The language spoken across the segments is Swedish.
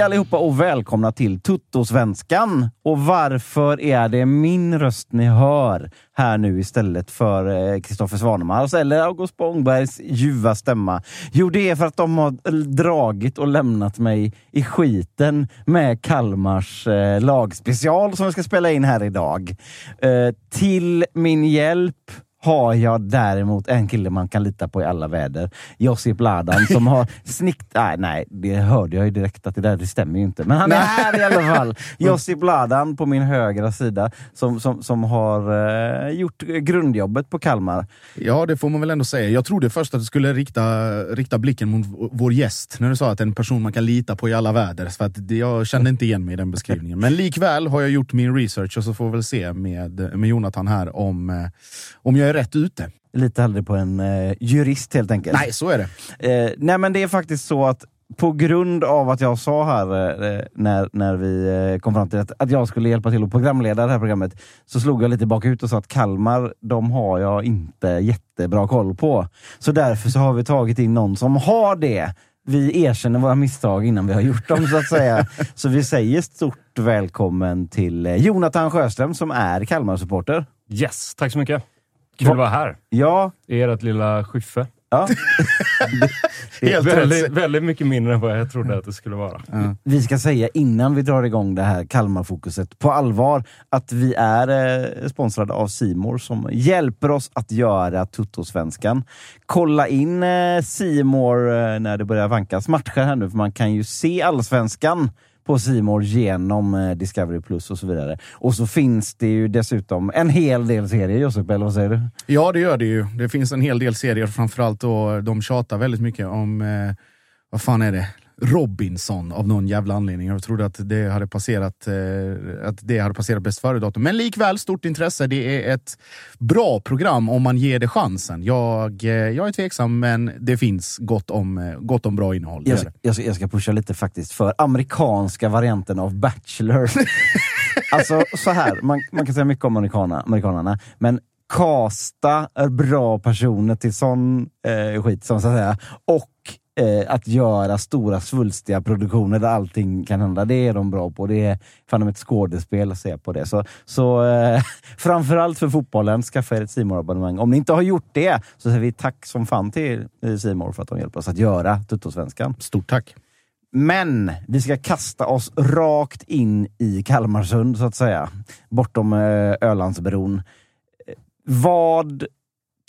Hej allihopa och välkomna till Tuttosvenskan. Och varför är det min röst ni hör här nu istället för eh, Kristoffer Svanemars eller August Spångbergs ljuva stämma? Jo, det är för att de har eh, dragit och lämnat mig i skiten med Kalmars eh, lagspecial som vi ska spela in här idag. Eh, till min hjälp har jag däremot en kille man kan lita på i alla väder. Josip Ladan som har snikt... Nej, nej, det hörde jag ju direkt att det där det stämmer ju inte. Men han är här i alla fall. Josip Ladan på min högra sida som, som, som har uh, gjort grundjobbet på Kalmar. Ja, det får man väl ändå säga. Jag trodde först att du skulle rikta, rikta blicken mot vår gäst när du sa att en person man kan lita på i alla väder. För att jag kände inte igen mig i den beskrivningen. Men likväl har jag gjort min research och så får vi väl se med, med Jonathan här om, eh, om jag är rätt ute. Litar aldrig på en eh, jurist helt enkelt. Nej, så är det. Eh, nej, men det är faktiskt så att på grund av att jag sa här eh, när, när vi eh, kom fram till att, att jag skulle hjälpa till att programleda det här programmet, så slog jag lite bakut och sa att Kalmar, de har jag inte jättebra koll på. Så därför så har vi tagit in någon som har det. Vi erkänner våra misstag innan vi har gjort dem så att säga. Så vi säger stort välkommen till eh, Jonathan Sjöström som är Kalmar-supporter. Yes, tack så mycket. Kul att vara här. Ja. I ert lilla skyffe. Ja. det är väldigt, väldigt mycket mindre än vad jag trodde att det skulle vara. Ja. Vi ska säga innan vi drar igång det här Kalmar-fokuset på allvar att vi är eh, sponsrade av Simor som hjälper oss att göra Tuttosvenskan. Kolla in Simor eh, när det börjar vankas matcher här nu, för man kan ju se allsvenskan på Simor genom eh, Discovery Plus och så vidare. Och så finns det ju dessutom en hel del serier, Josef, eller vad säger du? Ja, det gör det ju. Det finns en hel del serier, framförallt då de tjatar väldigt mycket om, eh, vad fan är det? Robinson av någon jävla anledning. Jag trodde att det hade passerat, eh, att det hade passerat bäst före-datum. Men likväl, stort intresse. Det är ett bra program om man ger det chansen. Jag, eh, jag är tveksam, men det finns gott om, eh, gott om bra innehåll. Jag, jag, ska, jag ska pusha lite faktiskt för amerikanska varianten av Bachelor. alltså så här, man, man kan säga mycket om amerikanerna, amerikanerna men kasta bra personer till sån eh, skit, som så att säga. Och eh, att göra stora svulstiga produktioner där allting kan hända. Det är de bra på. Det är fan ett skådespel att se på det. Så, så eh, framförallt för fotbollen, skaffa er ett simor abonnemang Om ni inte har gjort det så säger vi tack som fan till Simor för att de hjälper oss att göra Tuttosvenskan. Stort tack! Men vi ska kasta oss rakt in i Kalmarsund, så att säga. Bortom eh, Ölandsbron. Vad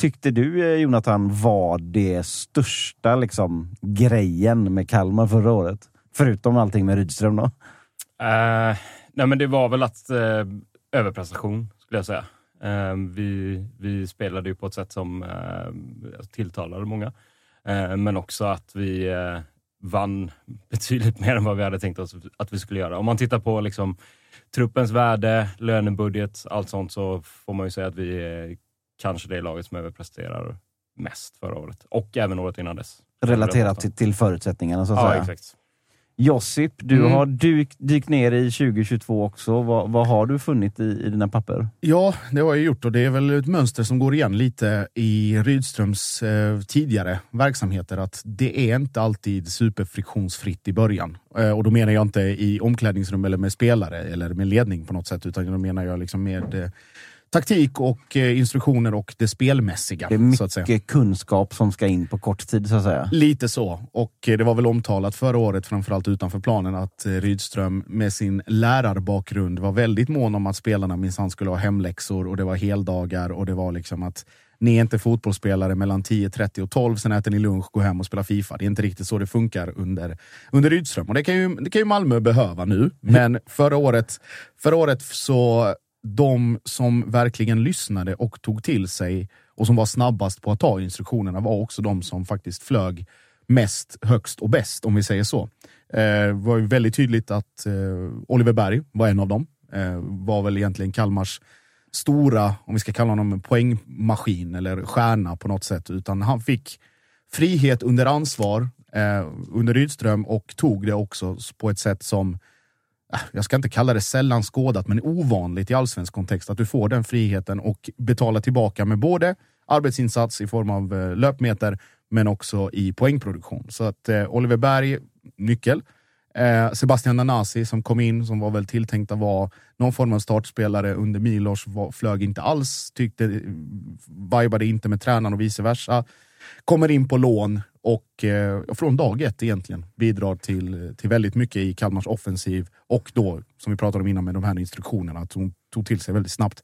tyckte du, eh, Jonathan, var det största liksom, grejen med Kalmar förra året? Förutom allting med Rydström då? Uh, nej, men det var väl att uh, överprestation, skulle jag säga. Uh, vi, vi spelade ju på ett sätt som uh, tilltalade många, men också att vi vann betydligt mer än vad vi hade tänkt oss att vi skulle göra. Om man tittar på liksom, truppens värde, lönebudget, allt sånt, så får man ju säga att vi kanske det laget som överpresterar mest förra året. Och även året innan dess. Relaterat till, till förutsättningarna så att ja, säga. Exakt. Josip, du mm. har dykt, dykt ner i 2022 också. Vad, vad har du funnit i, i dina papper? Ja, det har jag gjort och det är väl ett mönster som går igen lite i Rydströms eh, tidigare verksamheter. Att det är inte alltid superfriktionsfritt i början. Eh, och då menar jag inte i omklädningsrum eller med spelare eller med ledning på något sätt, utan då menar jag liksom med eh, taktik och eh, instruktioner och det spelmässiga. Det är mycket kunskap som ska in på kort tid så att säga. Lite så. Och eh, det var väl omtalat förra året, framförallt utanför planen, att eh, Rydström med sin lärarbakgrund var väldigt mån om att spelarna minsann skulle ha hemläxor och det var heldagar och det var liksom att ni är inte fotbollsspelare mellan 10.30 och 12, sen äter ni lunch, går hem och spelar Fifa. Det är inte riktigt så det funkar under, under Rydström. Och det kan, ju, det kan ju Malmö behöva nu, mm. men förra året, förra året så de som verkligen lyssnade och tog till sig och som var snabbast på att ta instruktionerna var också de som faktiskt flög mest, högst och bäst, om vi säger så. Eh, det var ju väldigt tydligt att eh, Oliver Berg var en av dem. Eh, var väl egentligen Kalmars stora, om vi ska kalla honom en poängmaskin eller stjärna på något sätt, utan han fick frihet under ansvar under Rydström och tog det också på ett sätt som Äh, jag ska inte kalla det sällan skådat, men ovanligt i allsvensk kontext att du får den friheten och betalar tillbaka med både arbetsinsats i form av eh, löpmeter, men också i poängproduktion. Så att eh, Oliver Berg, nyckel. Eh, Sebastian Nanasi som kom in, som var väl tilltänkt att vara någon form av startspelare under Milos, var, flög inte alls, tyckte, eh, vibade inte med tränaren och vice versa. Kommer in på lån och eh, från dag ett egentligen bidrar till, till väldigt mycket i Kalmars offensiv och då, som vi pratade om innan med de här instruktionerna, att hon tog till sig väldigt snabbt.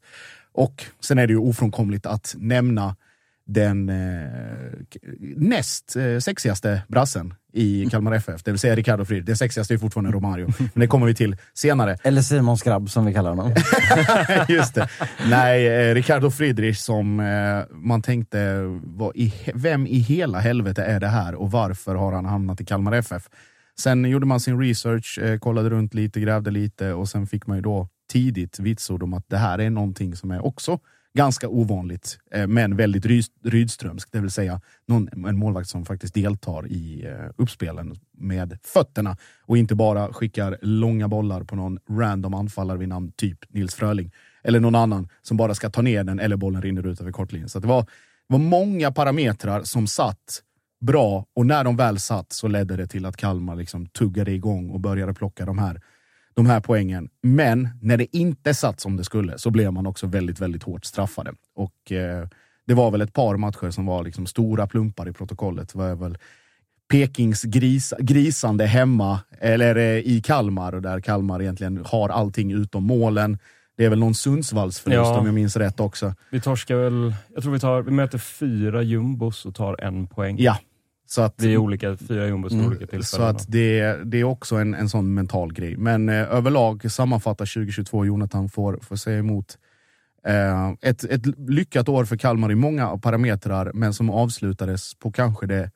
Och sen är det ju ofrånkomligt att nämna den eh, näst eh, sexigaste brassen i Kalmar FF, det vill säga Ricardo Frid. Den sexigaste är fortfarande Romario, men det kommer vi till senare. Eller Simon Skrabb som vi kallar honom. Just det. Nej, eh, Ricardo Friedrich som eh, man tänkte, i, vem i hela helvete är det här och varför har han hamnat i Kalmar FF? Sen gjorde man sin research, eh, kollade runt lite, grävde lite och sen fick man ju då tidigt vitsord om att det här är någonting som är också ganska ovanligt, eh, men väldigt Rydströmskt. Det vill säga någon, en målvakt som faktiskt deltar i eh, uppspelen med fötterna och inte bara skickar långa bollar på någon random anfallare vid namn typ Nils Fröling. Eller någon annan som bara ska ta ner den eller bollen rinner ut över kortlinjen. Så det var, det var många parametrar som satt bra och när de väl satt så ledde det till att Kalmar liksom tuggade igång och började plocka de här de här poängen. Men när det inte satt som det skulle så blev man också väldigt, väldigt hårt straffade. Och eh, det var väl ett par matcher som var liksom stora plumpar i protokollet. Det var väl Pekings gris, grisande hemma, eller eh, i Kalmar, där Kalmar egentligen har allting utom målen. Det är väl någon Sundsvallsförlust ja. om jag minns rätt också. Vi torskar väl, jag tror vi, tar, vi möter fyra jumbos och tar en poäng. Ja, så att, vi är olika, fyra jumbos mm, olika tillfällen. Så att det, det är också en, en sån mental grej. Men eh, överlag, sammanfatta 2022, Jonathan får, får säga emot. Eh, ett, ett lyckat år för Kalmar i många parametrar, men som avslutades på kanske det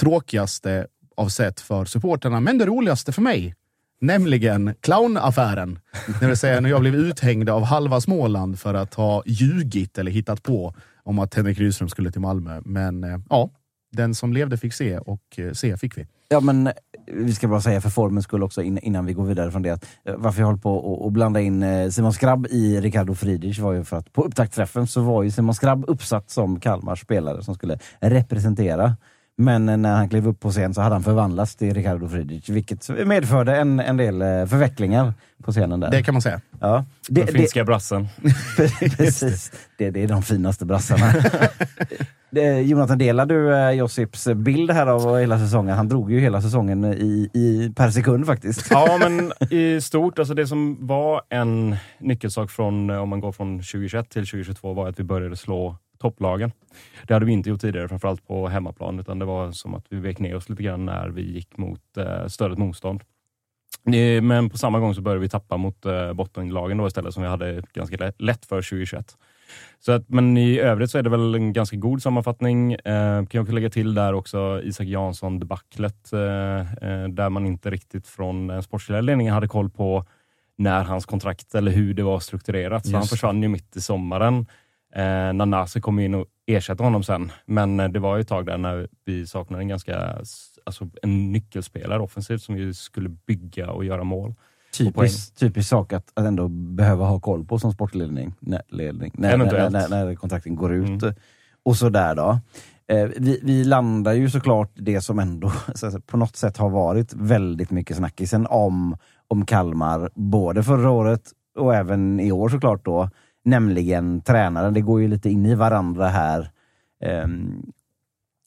tråkigaste av sätt för supporterna, men det roligaste för mig. Nämligen clownaffären. Det vill säga när jag blev uthängd av halva Småland för att ha ljugit eller hittat på om att Henrik Rydström skulle till Malmö. Men eh, ja, den som levde fick se och eh, se fick vi. Ja men eh, vi ska bara säga för formens skull också innan vi går vidare från det. Att, eh, varför jag håller på att blanda in Simon Skrabb i Ricardo Friedrich var ju för att på upptaktsträffen så var ju Simon Skrabb uppsatt som Kalmars spelare som skulle representera. Men när han klev upp på scen så hade han förvandlats till Ricardo Friedrich, vilket medförde en, en del förvecklingar på scenen där. Det kan man säga. Ja. Det, Den finska brassen. Precis. Det, det är de finaste brassarna. Jonathan, delar du eh, Josips bild här av hela säsongen? Han drog ju hela säsongen i, i, per sekund faktiskt. Ja, men i stort, alltså det som var en nyckelsak från, om man går från 2021 till 2022 var att vi började slå topplagen. Det hade vi inte gjort tidigare, framförallt på hemmaplan, utan det var som att vi vek ner oss lite grann när vi gick mot eh, större motstånd. Men på samma gång så började vi tappa mot eh, bottenlagen då istället, som vi hade ganska lätt för 2021. Så att, men i övrigt så är det väl en ganska god sammanfattning. Eh, kan jag lägga till där också Isak Jansson debaclet eh, eh, där man inte riktigt från den sportsliga ledningen hade koll på när hans kontrakt eller hur det var strukturerat. Så Just. han försvann ju mitt i sommaren. Eh, Nanase kom in och ersatte honom sen. Men eh, det var ju ett tag där när vi saknade en ganska alltså en nyckelspelare offensivt som ju skulle bygga och göra mål. Typisk, typisk sak att, att ändå behöva ha koll på som sportledning, när, ledning, när, när, när, när, kontrakten går ut. Mm. Och sådär då. Eh, vi, vi, landar ju såklart det som ändå på något sätt har varit väldigt mycket snackisen om, om Kalmar, både förra året och även i år såklart då, nämligen tränaren. Det går ju lite in i varandra här. Um,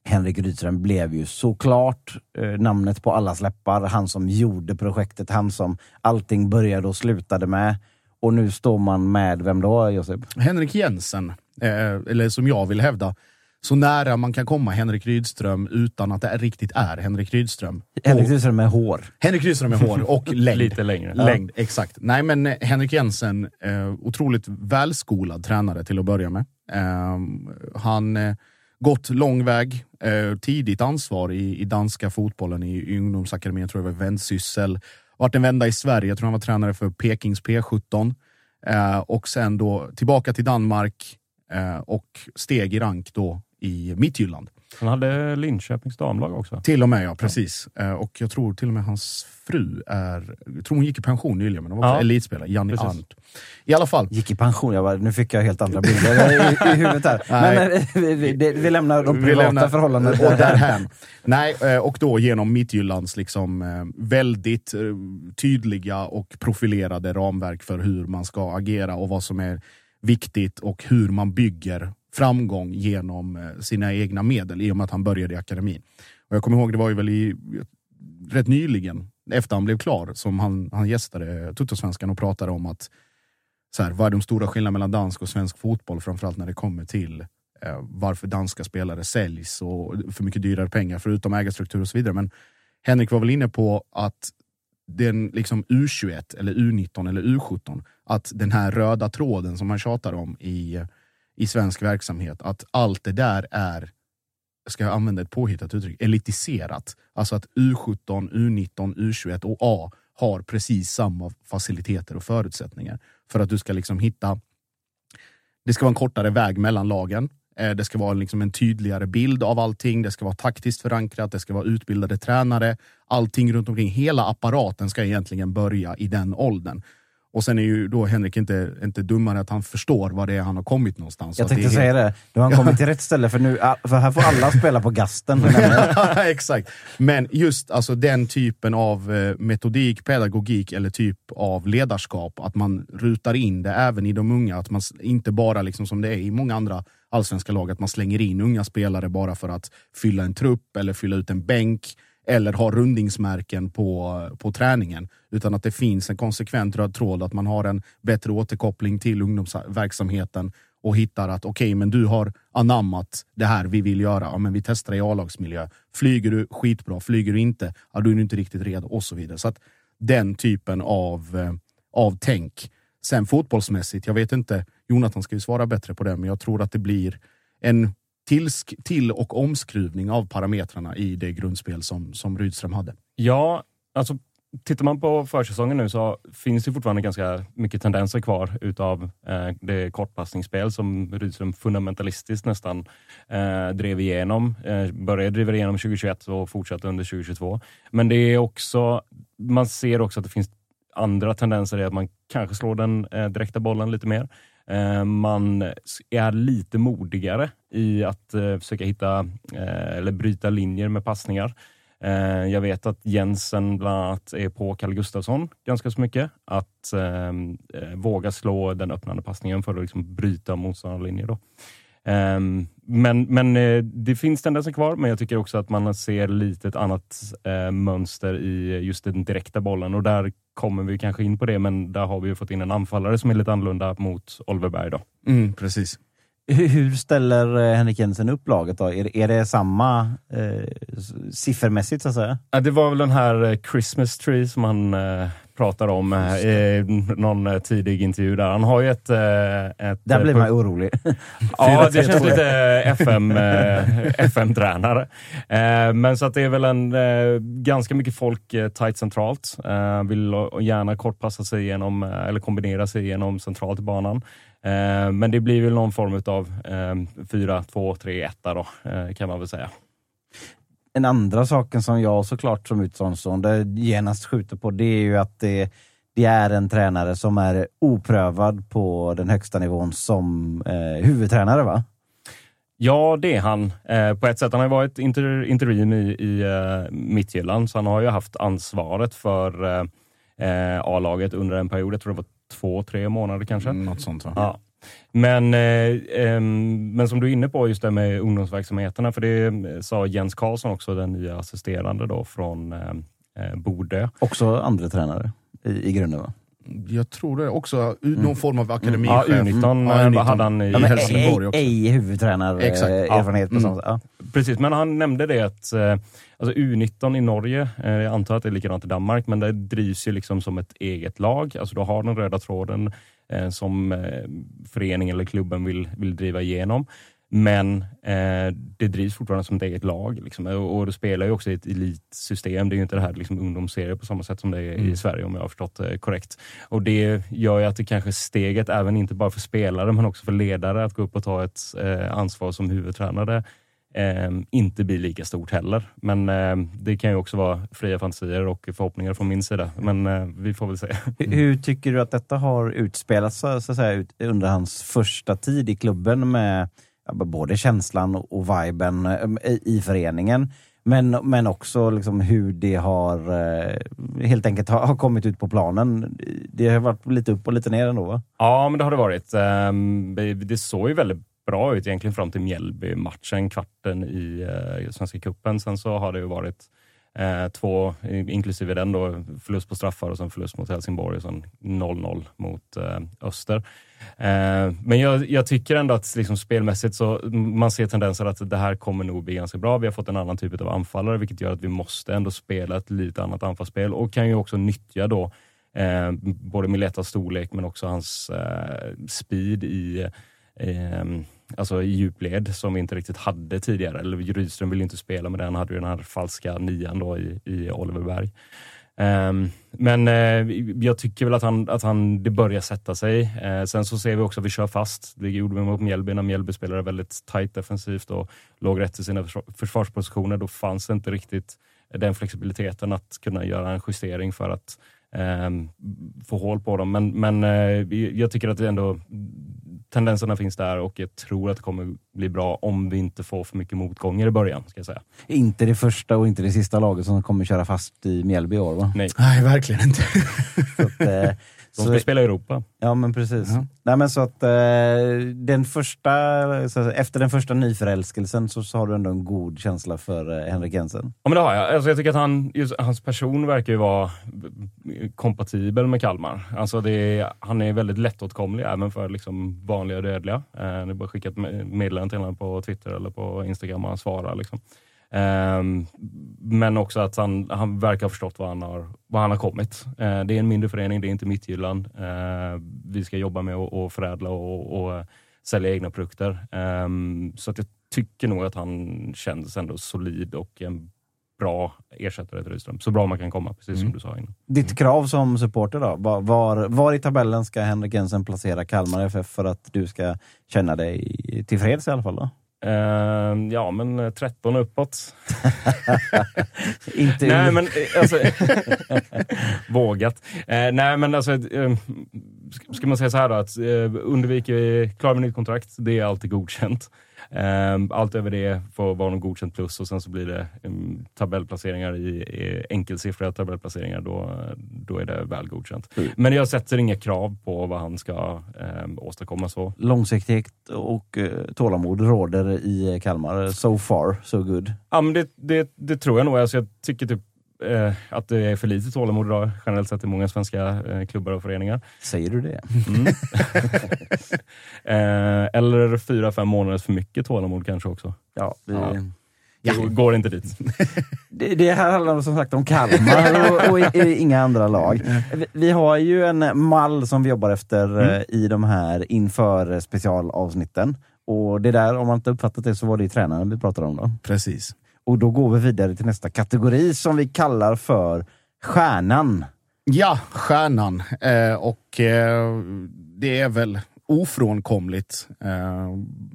Henrik Rydström blev ju såklart eh, namnet på alla läppar. Han som gjorde projektet, han som allting började och slutade med. Och nu står man med, vem då Josip? Henrik Jensen, eh, eller som jag vill hävda, så nära man kan komma Henrik Rydström utan att det riktigt är Henrik Rydström. Henrik Rydström med hår. Henrik Rydström med hår och längd. Lite längre. Längd, ja. exakt. Nej men eh, Henrik Jensen, eh, otroligt välskolad tränare till att börja med. Eh, han eh, gått lång väg, eh, tidigt ansvar i, i danska fotbollen, i, i ungdomsakademin, jag tror det var Vendsyssel. Vart en vända i Sverige, jag tror han var tränare för Pekings P17. Eh, och sen då tillbaka till Danmark eh, och steg i rank då i Midtjylland. Han hade Linköpings damlag också. Till och med, ja. Precis. Eh, och jag tror till och med hans fru är... Jag tror hon gick i pension nyligen, men hon var Ja. elitspelare. Janni. Arndt. I alla fall. Gick i pension. Jag bara, nu fick jag helt andra bilder i, i huvudet här. Nej. Men eh, vi, vi, det- vi lämnar de privata lämnar- förhållandena och därhän. Nej, eh, och då genom Midtjyllands liksom, väldigt tydliga och profilerade ramverk för hur man ska agera och vad som är viktigt och hur man bygger framgång genom eh, sina egna medel i och med att han började i akademin. Och jag kommer ihåg, det var ju väl i, rätt nyligen, efter han blev klar, som han, han gästade Tuttosvenskan och pratade om att så här, vad är de stora skillnaderna mellan dansk och svensk fotboll, framförallt när det kommer till eh, varför danska spelare säljs och för mycket dyrare pengar, förutom ägarstruktur och så vidare. Men Henrik var väl inne på att den liksom U21, eller U19 eller U17, att den här röda tråden som man tjatar om i, i svensk verksamhet, att allt det där är, ska jag använda ett påhittat uttryck, elitiserat. Alltså att U17, U19, U21 och A har precis samma faciliteter och förutsättningar för att du ska liksom hitta det ska vara en kortare väg mellan lagen. Eh, det ska vara liksom en tydligare bild av allting. Det ska vara taktiskt förankrat. Det ska vara utbildade tränare. Allting runt omkring. Hela apparaten ska egentligen börja i den åldern. Och sen är ju då Henrik inte, inte dummare att han förstår vad det är han har kommit någonstans. Jag det tänkte är säga det. Du har kommit till rätt ställe för nu, för här får alla spela på gasten. Exakt. Men just alltså, den typen av eh, metodik, pedagogik eller typ av ledarskap, att man rutar in det även i de unga. Att man inte bara, liksom som det är i många andra allsvenska lag, att man slänger in unga spelare bara för att fylla en trupp eller fylla ut en bänk eller har rundningsmärken på, på träningen. Utan att det finns en konsekvent röd tråd, att man har en bättre återkoppling till ungdomsverksamheten och hittar att okej, men du har anammat det här vi vill göra. Ja, men vi testar i A-lagsmiljö. Flyger du skitbra, flyger du inte, ja, då är du inte riktigt redo och så vidare. Så att den typen av, eh, av tänk. Sen fotbollsmässigt, jag vet inte, Jonathan ska ju svara bättre på det, men jag tror att det blir en till, till och omskruvning av parametrarna i det grundspel som, som Rydström hade. Ja, alltså tittar man på försäsongen nu så finns det fortfarande ganska mycket tendenser kvar utav eh, det kortpassningsspel som Rydström fundamentalistiskt nästan eh, drev igenom. Eh, började driva igenom 2021 och fortsatte under 2022. Men det är också, man ser också att det finns andra tendenser i att man kanske slår den eh, direkta bollen lite mer. Eh, man är lite modigare i att eh, försöka hitta eh, eller bryta linjer med passningar. Jag vet att Jensen bland annat är på Carl Gustafsson ganska så mycket. Att ehm, våga slå den öppnande passningen för att liksom bryta motståndarlinjer. Då. Eh, men men eh, det finns tendenser kvar, men jag tycker också att man ser lite ett annat eh, mönster i just den direkta bollen och där kommer vi kanske in på det, men där har vi ju fått in en anfallare som är lite annorlunda mot Oliver Berg. Då. Mm, precis. Hur ställer eh, Henrik Jensen upp laget då? Är, är det samma eh, siffermässigt så att säga? Ja, det var väl den här Christmas tree som han eh, pratar om eh, i någon eh, tidig intervju där. Han har ju ett... Eh, ett Där blir man orolig. Ja, det 4-3-2. känns lite FM, FM-tränare. Men så att det är väl en ganska mycket folk tight centralt. Vill gärna kortpassa sig igenom, eller kombinera sig igenom centralt i banan. Men det blir väl någon form av eh, 4-2-3-1 då, kan man väl säga. Den andra saken som jag såklart som utomstående genast skjuter på, det är ju att det, det är en tränare som är oprövad på den högsta nivån som eh, huvudtränare va? Ja, det är han. Eh, på ett sätt. Han har varit inter, interim i, i eh, Midtjylland, så han har ju haft ansvaret för eh, eh, A-laget under en period. Jag tror det var två, tre månader kanske. Något sånt va? Ja. Men, eh, men som du är inne på, just det med ungdomsverksamheterna, för det eh, sa Jens Karlsson också, den nya assisterande då från eh, eh, Bodö. Också andra tränare i, i grunden va? Jag tror det också. Någon form av Ja, akademichef. U19 Ja, eh, U19. hade han i Ja, Ja, Helsingborg också. ej huvudtränare Exakt. eh, Ja. Mm. Ja. Precis, men han nämnde det att alltså U19 i Norge, jag antar att det är likadant i Danmark, men det drivs ju liksom som ett eget lag. Alltså du har den röda tråden eh, som eh, föreningen eller klubben vill, vill driva igenom. Men eh, det drivs fortfarande som ett eget lag. Liksom. Och, och det spelar ju också i ett elitsystem. Det är ju inte det här liksom, ungdomsserie på samma sätt som det är mm. i Sverige om jag har förstått det korrekt. Och det gör ju att det kanske steget, även inte bara för spelare men också för ledare, att gå upp och ta ett eh, ansvar som huvudtränare eh, inte blir lika stort heller. Men eh, det kan ju också vara fria fantasier och förhoppningar från min sida. Men eh, vi får väl se. Hur, hur, tycker du att detta har utspelats så att säga, under hans första tid i klubben med både känslan och viben eh, i föreningen? Men, men också liksom hur det har eh, helt enkelt har, har, kommit ut på planen. Det har varit lite upp och lite ner ändå va? Ja, men det har det varit. Ehm, det såg ju väldigt bra ut egentligen fram till Mjällby-matchen, kvarten i eh, Svenska cupen. Sen så har det ju varit eh, två, inklusive den då, förlust på straffar och sen förlust mot Helsingborg och sen 0-0 mot eh, Öster. Eh, men jag, jag, tycker ändå att liksom spelmässigt så man ser tendenser att det här kommer nog bli ganska bra. Vi har fått en annan typ av anfallare, vilket gör att vi måste ändå spela ett lite annat anfallsspel och kan ju också nyttja då eh, både Miletas storlek men också hans eh, speed i eh, alltså i djupled som vi inte riktigt hade tidigare. Eller Rydström ville inte spela med den, han hade ju den här falska nian då i, i Oliver Berg. Um, men uh, jag tycker väl att han, att han, det börjar sätta sig. Uh, sen så ser vi också att vi kör fast. Det gjorde vi mot Mjällby när Mjällby spelade väldigt tight defensivt och låg rätt i sina försvarspositioner. Då fanns det inte riktigt den flexibiliteten att kunna göra en justering för att um, få hål på dem. Men, men uh, jag tycker att det ändå tendenserna finns där och jag tror att det kommer bli bra om vi inte får för mycket motgångar i början. Ska jag säga. Inte det första och inte det sista laget som kommer köra fast i Mjällby i år va? Nej, Nej verkligen inte. att, eh, de ska så, spela i Europa. Ja, men precis. Ja. Nej, men så att, eh, den första, så, efter den första nyförälskelsen så, så har du ändå en god känsla för eh, Henrik Jensen? Ja, men det har jag. Alltså, jag tycker att han, just, hans person verkar ju vara kompatibel med Kalmar. Alltså, är, han är väldigt lättåtkomlig även för liksom, vanliga dödliga. Eh, det är bara att skicka ett meddelande till honom på Twitter eller på Instagram och han svarar. Liksom. Um, men också att han, han verkar ha förstått vad han har, vad han har kommit. Uh, det är en mindre förening, det är inte Midtjylland. Uh, vi ska jobba med att förädla och, och sälja egna produkter. Um, så att jag tycker nog att han känns ändå solid och en bra ersättare till Rydström. Så bra man kan komma, precis mm. som du sa innan. Ditt krav som supporter då? Var, var i tabellen ska Henrik Jensen placera Kalmar FF för att du ska känna dig tillfreds i alla fall? Då? Uh, ja, men 13 eh, uppåt. Inte Nej, men eh, alltså, Vågat. Nej, men alltså, ska man säga så här då, att uh, undviker vi klar med nytt kontrakt, det är alltid godkänt. Um, allt över det får vara någon godkänt plus och sen så blir det um, tabellplaceringar i, enkelsiffriga tabellplaceringar. Då, då är det väl godkänt. Mm. Men jag sätter inga krav på vad han ska um, åstadkomma. så. Långsiktighet och uh, tålamod råder i Kalmar. So far, so good. Ja, men det, det, det tror jag nog. Alltså, jag tycker typ eh, att det är för lite tålamod idag, generellt sett i många svenska eh, klubbar och föreningar. Säger du det? Mm. eh, eller fyra, fem månader för mycket tålamod kanske också. Ja, det... ja. Ja. går inte dit. det, det, här handlar som sagt om Kalmar och, och, inga andra lag. Vi, vi, har ju en mall som vi jobbar efter mm. Eh, i de här inför specialavsnitten. Och det där, om man inte uppfattat det, så var det ju tränaren vi pratade om då. Precis. Och då går vi vidare till nästa kategori som vi kallar för Stjärnan. Ja, Stjärnan. Eh, och eh, det är väl ofrånkomligt, eh,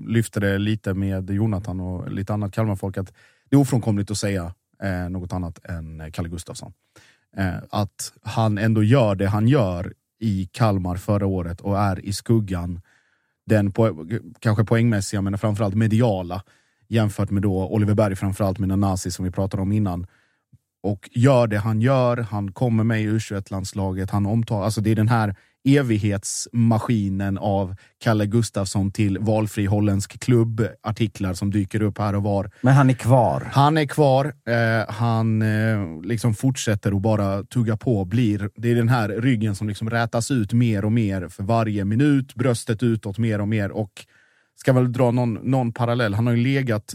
lyfter det lite med Jonathan och lite annat Kalmarfolk, att det är ofrånkomligt att säga eh, något annat än Kalle Gustafsson. Eh, att han ändå gör det han gör i Kalmar förra året och är i skuggan, den po kanske poängmässiga men framförallt mediala jämfört med då Oliver Berg, framförallt med Nanasi som vi pratade om innan. Och gör det han gör, han kommer med i U21-landslaget, han omtar, alltså det är den här evighetsmaskinen av Kalle Gustafsson till valfri holländsk klubb, artiklar som dyker upp här och var. Men han är kvar? Han är kvar. Eh, han eh, liksom fortsätter att bara tugga på. Blir, det är den här ryggen som liksom rätas ut mer och mer för varje minut, bröstet utåt mer och mer. och ska väl dra någon, någon parallell. Han har ju legat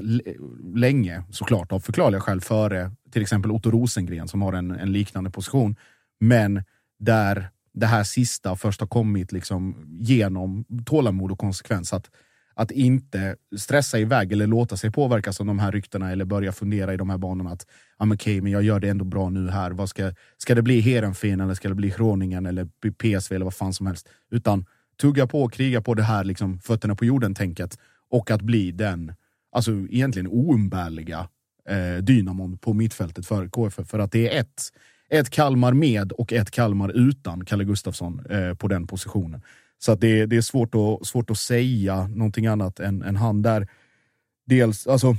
länge, såklart, av förklarliga skäl före till exempel Otto Rosengren som har en, en liknande position. Men där det här sista först har kommit liksom genom tålamod och konsekvens. Att, att inte stressa iväg eller låta sig påverkas av de här ryktena eller börja fundera i de här banorna att ah, men okay, men jag gör det ändå bra nu här. Vad ska, ska det bli Heerenveen eller ska det bli Groningen eller PSV eller vad fan som helst? Utan tugga på och kriga på det här liksom, fötterna på jorden-tänket och att bli den alltså egentligen oumbärliga eh, dynamon på mittfältet för KFF. För att det är ett, ett Kalmar med och ett Kalmar utan Kalle Gustafsson eh, på den positionen. Så att det, det är svårt att, svårt att säga någonting annat än, än han där. Dels, alltså,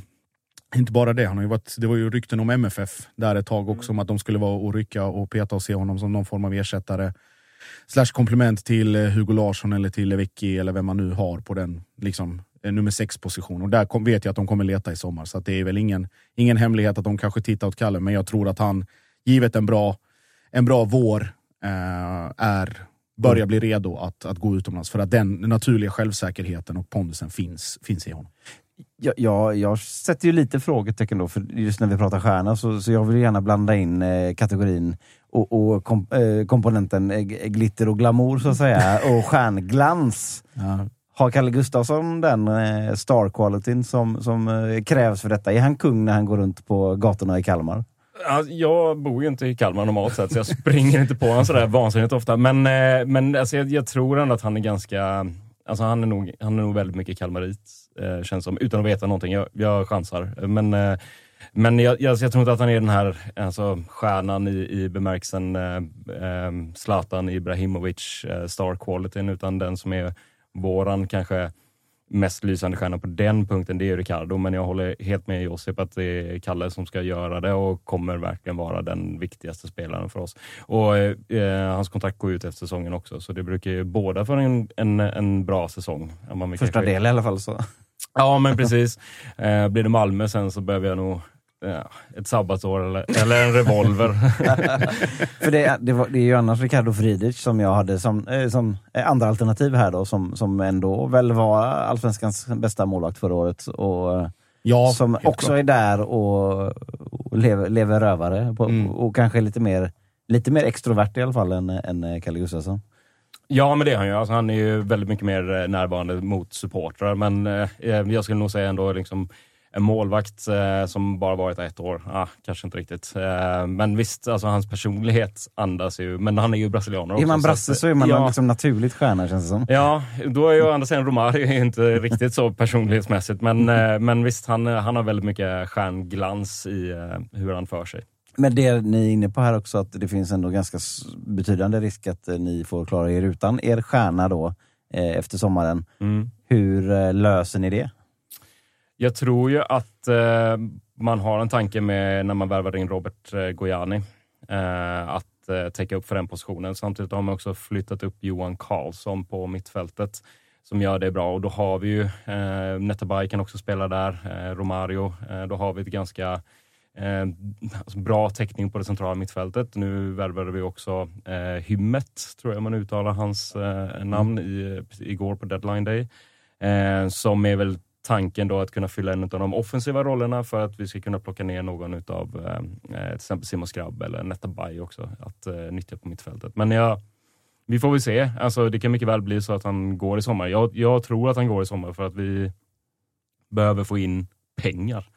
inte bara det, han har ju varit, det var ju rykten om MFF där ett tag också, om att de skulle vara och rycka och peta och se honom som någon form av ersättare. Slash komplement till eh, Hugo Larsson eller till Lewicki eller vem man nu har på den liksom, eh, nummer sex position. Och där kom, vet jag att de kommer leta i sommar, så det är väl ingen, ingen hemlighet att de kanske tittar åt Kalle, men jag tror att han, givet en bra, en bra vår, eh, är börjar bli redo att, att gå utomlands. För att den naturliga självsäkerheten och pondusen finns, finns i honom. Ja, ja, jag sätter ju lite frågetecken då, för just när vi pratar stjärna så, så jag vill gärna blanda in eh, kategorin och, och kom, eh, komponenten glitter och glamour så att säga, och stjärnglans. Ja. Har Kalle Gustafsson den eh, star qualityn som, som eh, krävs för detta? Är han kung när han går runt på gatorna i Kalmar? Jag bor ju inte i Kalmar normalt sett, så jag springer inte på honom sådär vansinnigt ofta. Men, eh, men alltså, jag, jag, tror ändå att han är ganska... Alltså, han, är nog, han är nog väldigt mycket kalmarit, eh, känns som. Utan att veta någonting. Jag, jag chansar. Men, eh, men jag, jag, jag, tror inte att han är den här alltså, stjärnan i, i bemärkelsen eh, eh Zlatan Ibrahimovic eh, star qualityn, utan den som är våran kanske mest lysande stjärna på den punkten, det är Ricardo. Men jag håller helt med Josip att det är Kalle som ska göra det och kommer verkligen vara den viktigaste spelaren för oss. Och eh, Hans kontrakt går ut efter säsongen också, så det brukar ju båda för en, en, en bra säsong. Första del i alla fall. så. Ja, men precis. Eh, blir det Malmö sen så behöver jag nog Ja, ett sabbatsår eller, eller en revolver. För det, det, var, det, är ju annars Ricardo Friedrich som jag hade som, eh, som andra alternativ här då, som, som ändå väl var allsvenskans bästa målvakt förra året. Och, ja, som också klart. är där och, och lever, lever rövare på, mm. och, och kanske lite mer, lite mer extrovert i alla fall än, än Kalle Gustafsson. Ja, men det är han ju. Alltså, han är ju väldigt mycket mer närvarande mot supportrar, men eh, jag skulle nog säga ändå liksom en målvakt eh, som bara varit ett år, ah, kanske inte riktigt. Eh, men visst, alltså, hans personlighet andas ju, men han är ju brasilianer också. Är man brasse så, så är man ja, liksom naturligt stjärna känns det som. Ja, då är ju andra sidan Romario inte riktigt så personlighetsmässigt, men, eh, men visst, han, han har väldigt mycket stjärnglans i eh, hur han för sig. Men det ni är inne på här också, att det finns ändå ganska betydande risk att eh, ni får klara er utan er stjärna då eh, efter sommaren. Mm. Hur löser ni det? Jag tror ju att eh, man har en tanke med när man värvade in Robert eh, Gojani. Eh, att eh, täcka upp för den positionen. Samtidigt har man också flyttat upp Johan Karlsson på mittfältet som gör det bra och då har vi ju eh, Netabay kan också spela där, eh, Romario. Eh, då har vi ett ganska eh, alltså bra täckning på det centrala mittfältet. Nu värvade vi också eh, Hymmet, tror jag man uttalar hans eh, namn, i, igår på deadline day. Eh, som är väl tanken då att kunna fylla en av de offensiva rollerna för att vi ska kunna plocka ner någon av eh, eh, till exempel Simon Skrabb eller Netta Bay också att eh, nyttja på mittfältet. Men ja, vi får väl se. Alltså, det kan mycket väl bli så att han går i sommar. Jag, jag tror att han går i sommar för att vi behöver få in pengar.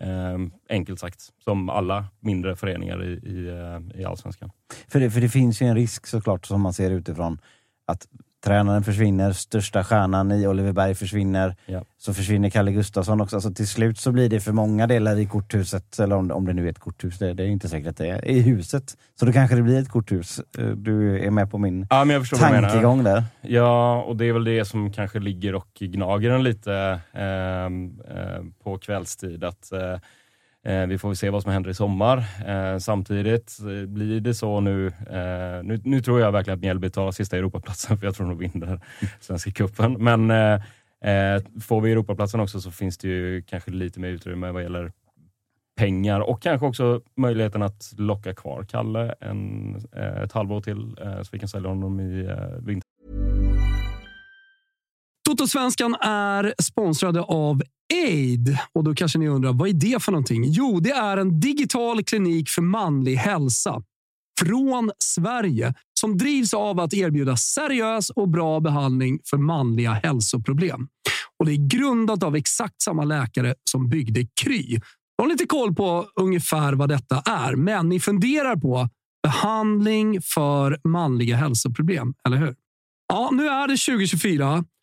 Eh, enkelt sagt, som alla mindre föreningar i, i, eh, i allsvenskan. För det, för det finns ju en risk såklart som man ser utifrån att tränaren försvinner, största stjärnan i Oliver Berg försvinner. Ja. Så försvinner Kalle Gustafsson också. Alltså till slut så blir det för många delar i korthuset, eller om, om det nu är ett korthus, det, det är inte säkert att det är, i huset. Så då kanske det blir ett korthus. Eh, du är med på min ja, men jag tankegång där. Ja, och det är väl det som kanske ligger och gnager en lite eh, eh, på kvällstid. Att, Eh, Eh, vi får se vad som händer i sommar. Eh, samtidigt eh, blir det så nu, nu, nu. tror jag verkligen att Mjällby tar sista Europaplatsen, för jag tror de vinner Svenska cupen. Men får vi Europaplatsen också så finns det ju kanske lite mer utrymme vad gäller pengar och kanske också möjligheten att locka kvar Kalle en, ett halvår till så vi kan sälja honom i vinter. Totosvenskan är sponsrade av Aid. Och då kanske ni undrar, vad är det för någonting? Jo, det är en digital klinik för manlig hälsa från Sverige som drivs av att erbjuda seriös och bra behandling för manliga hälsoproblem. och det är grundat av exakt samma läkare som byggde Kry. Jag har lite koll på ungefär vad detta är, men ni funderar på behandling för manliga hälsoproblem, eller hur? Ja, nu är det 2024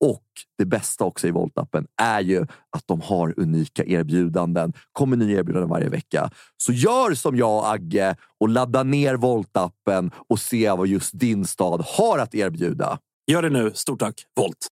Och det bästa också i Volt-appen är ju att de har unika erbjudanden. kommer nya erbjudanden varje vecka. Så gör som jag och Agge och ladda ner Volt-appen och se vad just din stad har att erbjuda. Gör det nu. Stort tack, Volt!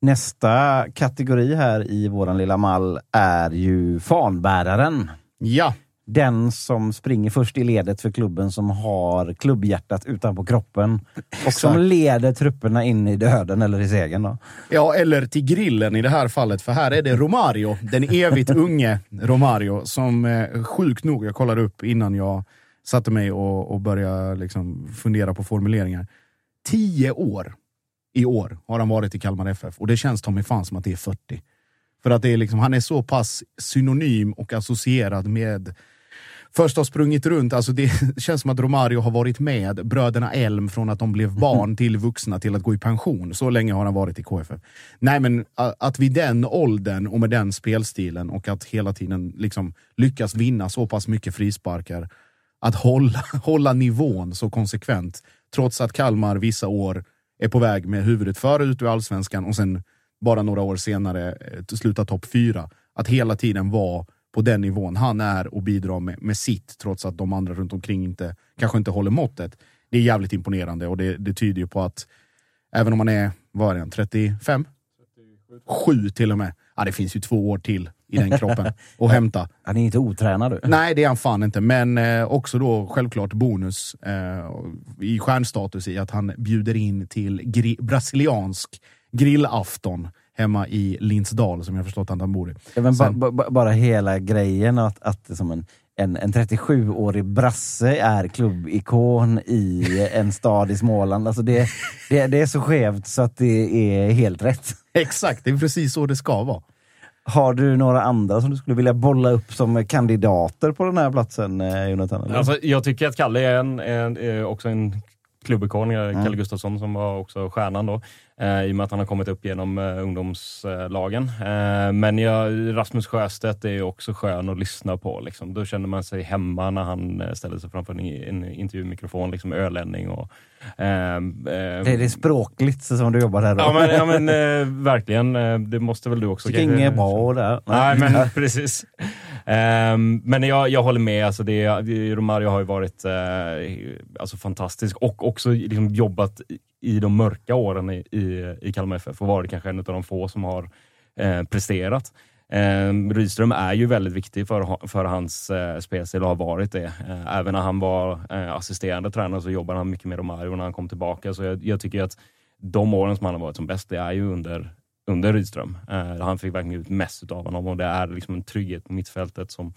Nästa kategori här i våran lilla mall är ju fanbäraren. Ja den som springer först i ledet för klubben som har klubbhjärtat utanpå kroppen och som leder trupperna in i döden eller i segern. Då. Ja, eller till grillen i det här fallet, för här är det Romario, den evigt unge Romario, som eh, sjukt nog, jag kollade upp innan jag satte mig och, och började liksom fundera på formuleringar. Tio år i år har han varit i Kalmar FF och det känns mig fan som att det är 40. För att det är liksom, han är så pass synonym och associerad med först har sprungit runt. Alltså det känns som att Romario har varit med bröderna Elm från att de blev mhm. barn till vuxna till att gå i pension. Så länge har han varit i KFF. Nej, men att vid den åldern och med den spelstilen och att hela tiden liksom lyckas vinna så pass mycket frisparkar. Att hålla, hålla nivån så konsekvent. Trots att Kalmar vissa år är på väg med huvudet före ut ur allsvenskan och sen bara några år senare eh, sluta topp fyra. Att hela tiden vara på den nivån han är och bidrar med, med sitt, trots att de andra runt omkring inte, kanske inte håller måttet. Det är jävligt imponerande och det, det tyder ju på att även om man är, vad är det, 35? 7 till och med. Ja, det finns ju två år till i den kroppen och hämta. Han är inte otränad du. Nej, det är han fan inte. Men eh, också då självklart bonus eh, i stjärnstatus i att han bjuder in till gri- brasiliansk grillafton hemma i Lindsdal som jag förstått att han bor i. Ja, Sen- ba, ba- bara hela grejen att, att det som en, en, en 37-årig brasse är klubbikon i en stad i Småland. Alltså det, det, det är så skevt så att det är helt rätt. Exakt, det är precis så det ska vara. Har du några andra som du skulle vilja bolla upp som kandidater på den här platsen, eh, Jonathan? Eller? Alltså, jag tycker att Kalle är, en, en, är också en klubbikon. Mm. Kalle Gustafsson som var också stjärnan då. Eh, I och med att han har kommit upp genom eh, ungdomslagen. Eh, men jag, Rasmus Sjöstedt är ju också skön att lyssna på. Liksom. Då känner man sig hemma när han ställer sig framför en, en intervjumikrofon. Liksom ölänning och... Eh, det är det språkligt som du jobbar här då? Ja men, ja, men eh, verkligen. Det måste väl du också. Tycker inget bra där. Nej, men precis. Ehm, men jag, jag håller med. Alltså det, Romario har ju varit eh, alltså fantastisk och också liksom jobbat i, de mörka åren i, i, i Kalmar FF och varit kanske en av de få som har eh, presterat. Eh, Rydström är ju väldigt viktig för, för hans eh, spelstil och har varit det. Eh, även när han var eh, assisterande tränare så jobbade han mycket med Romario när han kom tillbaka. Så jag, jag tycker att de åren som han har varit som bäst, det är ju under under Rydström. Eh, han fick verkligen ut mest av honom och det är liksom en trygghet på mittfältet som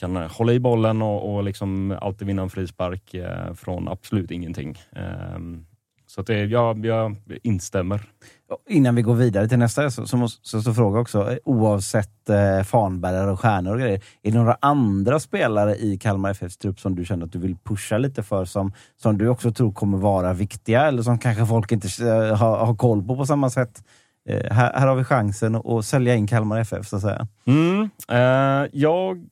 kan eh, hålla i bollen och, och liksom alltid vinna en frispark eh, från absolut ingenting. Ehm, så att det, jag, jag instämmer. Innan vi går vidare till nästa så, så måste så, så fråga också, oavsett eh, fanbärare och stjärnor och grejer, är det några andra spelare i Kalmar FFs trupp som du känner att du vill pusha lite för, som, som du också tror kommer vara viktiga eller som kanske folk inte eh, har, har koll på på samma sätt? Eh, här, här har vi chansen att, att sälja in Kalmar FF så att säga. Mm, eh, jag